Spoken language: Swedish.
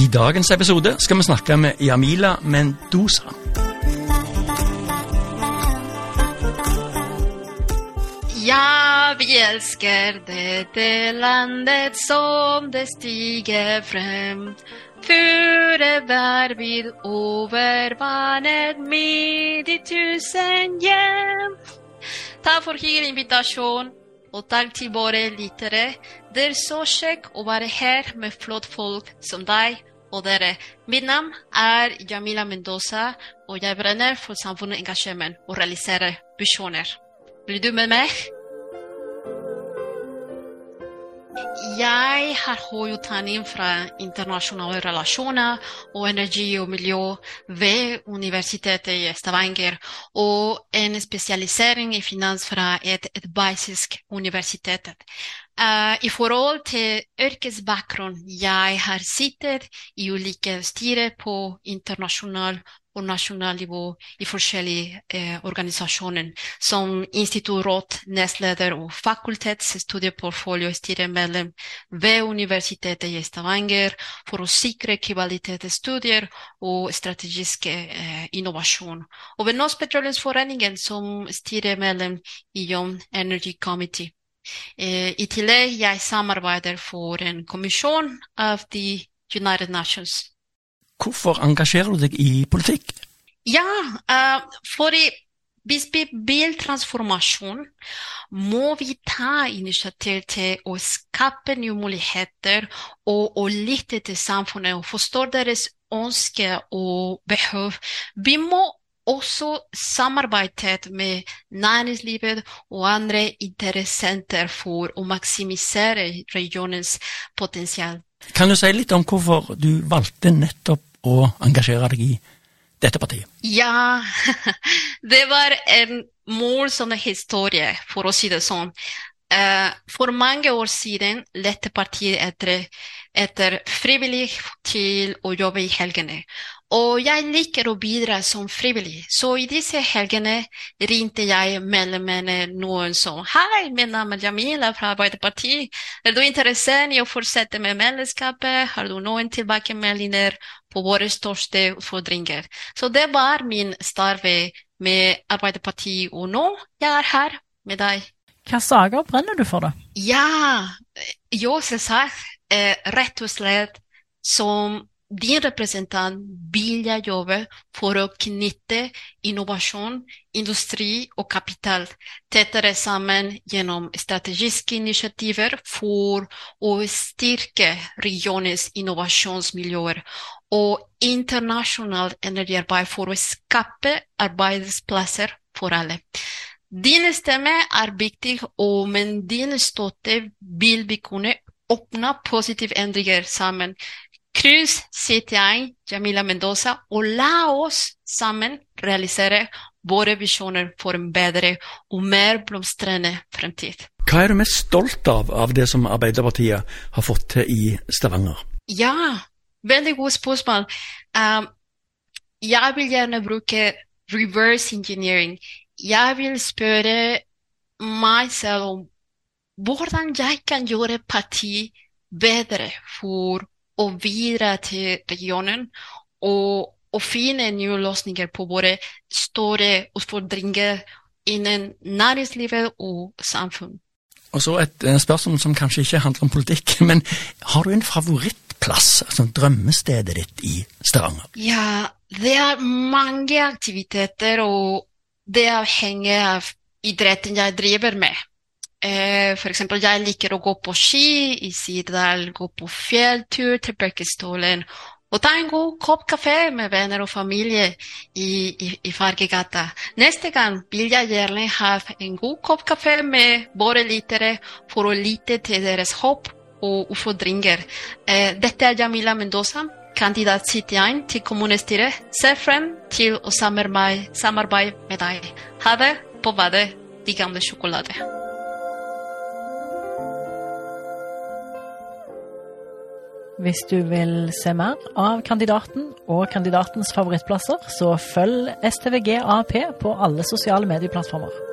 I dagens episode skal vi snakke med Jamila Mendoza. Ja, vi älskar detta landet som det stiger fram Före vid över vattnet i tusen hjem Tack för er invitation och tack till våra lyttare. Det är så käckt att vara här med flott folk som dig och. Mitt namn är Jamila Mendoza och jag bränner för samfundet engagemang och realiserar visioner. Blir du med mig? Jag har høy från internationella relationer och energi och miljö vid Universitetet i Stavanger, och en specialisering i finans från ett et universitet. Uh, I förhållande till yrkesbakgrund, jag har suttit i olika styre på internationell och nationell nivå i olika eh, organisationer som institutråd, nestleder og fakultetsstudieportfolio styremedlem vid Universitetet i Stavanger för att säkra kvalitetsstudier och strategisk eh, innovation. Och ved Norsk Petroleumsforeningen som styremedlem i Young Energy Committee. Eh, I tillegg jeg samarbeider for en kommisjon av The United Nations. Hvorfor engasjerer du deg i politikk? Ja, for hvis vi vil transformasjon, må vi ta initiativ til å skape nye muligheter og, og lytte til samfunnet og forstå deres ønsker og behov. Vi må også samarbeide med næringslivet og andre interessenter for å maksimisere regionens potensial. Kan du si litt om hvorfor du valgte nettopp å engasjere deg i dette partiet? Ja, det var en morsom historie, for å si det sånn. Uh, for mange år siden lette partiet etter, etter frivillig til å jobbe i helgene. Og jeg liker å bidra som frivillig, så i disse helgene ringte jeg medlemmene noen som Hei, mitt navn er Jamila fra Arbeiderpartiet. Er du interessert i å fortsette med medlemskapet? Har du noen tilbakemeldinger på våre største utfordringer? Så det var min start med Arbeiderpartiet, og nå jeg er her med deg. Hva saker brenner du for, da? Ja, jeg selvsagt eh, rätt och slätt som din representant vill jag jobba för att knyta innovation, industri och kapital tätare samman genom strategiska initiativ för att stärka regionens innovationsmiljöer och internationellt energiarbete för att skapa arbetsplatser för alla. Din stämma är viktig och med din stöd vill vi kunna öppna positiva ändringar samman Kryss CTI, Jamila Mendoza och la oss sammen realisere våre visjoner for en bedre og mer blomstrende fremtid. Hva er du mest stolt av av det som Arbeiderpartiet har fått i Stavanger? Ja, veldig godt spørsmål. Um, jeg vil gjerne bruke reverse engineering. Jeg vil spørre meg selv om hvordan jeg kan gjøre partiet bedre for och vidare till regionen och, och finna nya lösningar på våra stora utfordringer innen næringslivet og samfunn. Og så et spørsmål som kanskje ikke handler om politikk, men har du en favorittplass, altså drømmestedet ditt i Stavanger? Ja, det er mange aktiviteter, og det avhenger av idretten jeg driver med. Eh, för exempel, jag gillar att gå på ski i Sirdal, gå på fjälltur till Bäckestolen och ta en god kopp kaffe med vänner och familj i, i, i Fargegata. Nästa gång vill jag gärna ha en god kopp kaffe med våra lyttare för att lita till deras hopp och utfordringer. Eh, detta är Jamila Mendoza, kandidat CTI till kommunstyret, Ser fram till att samarbeta med dig. Ha det på badet, de gamle Hvis du vil se mer av kandidaten og kandidatens favorittplasser, så følg STVG AP på alle sosiale medieplattformer.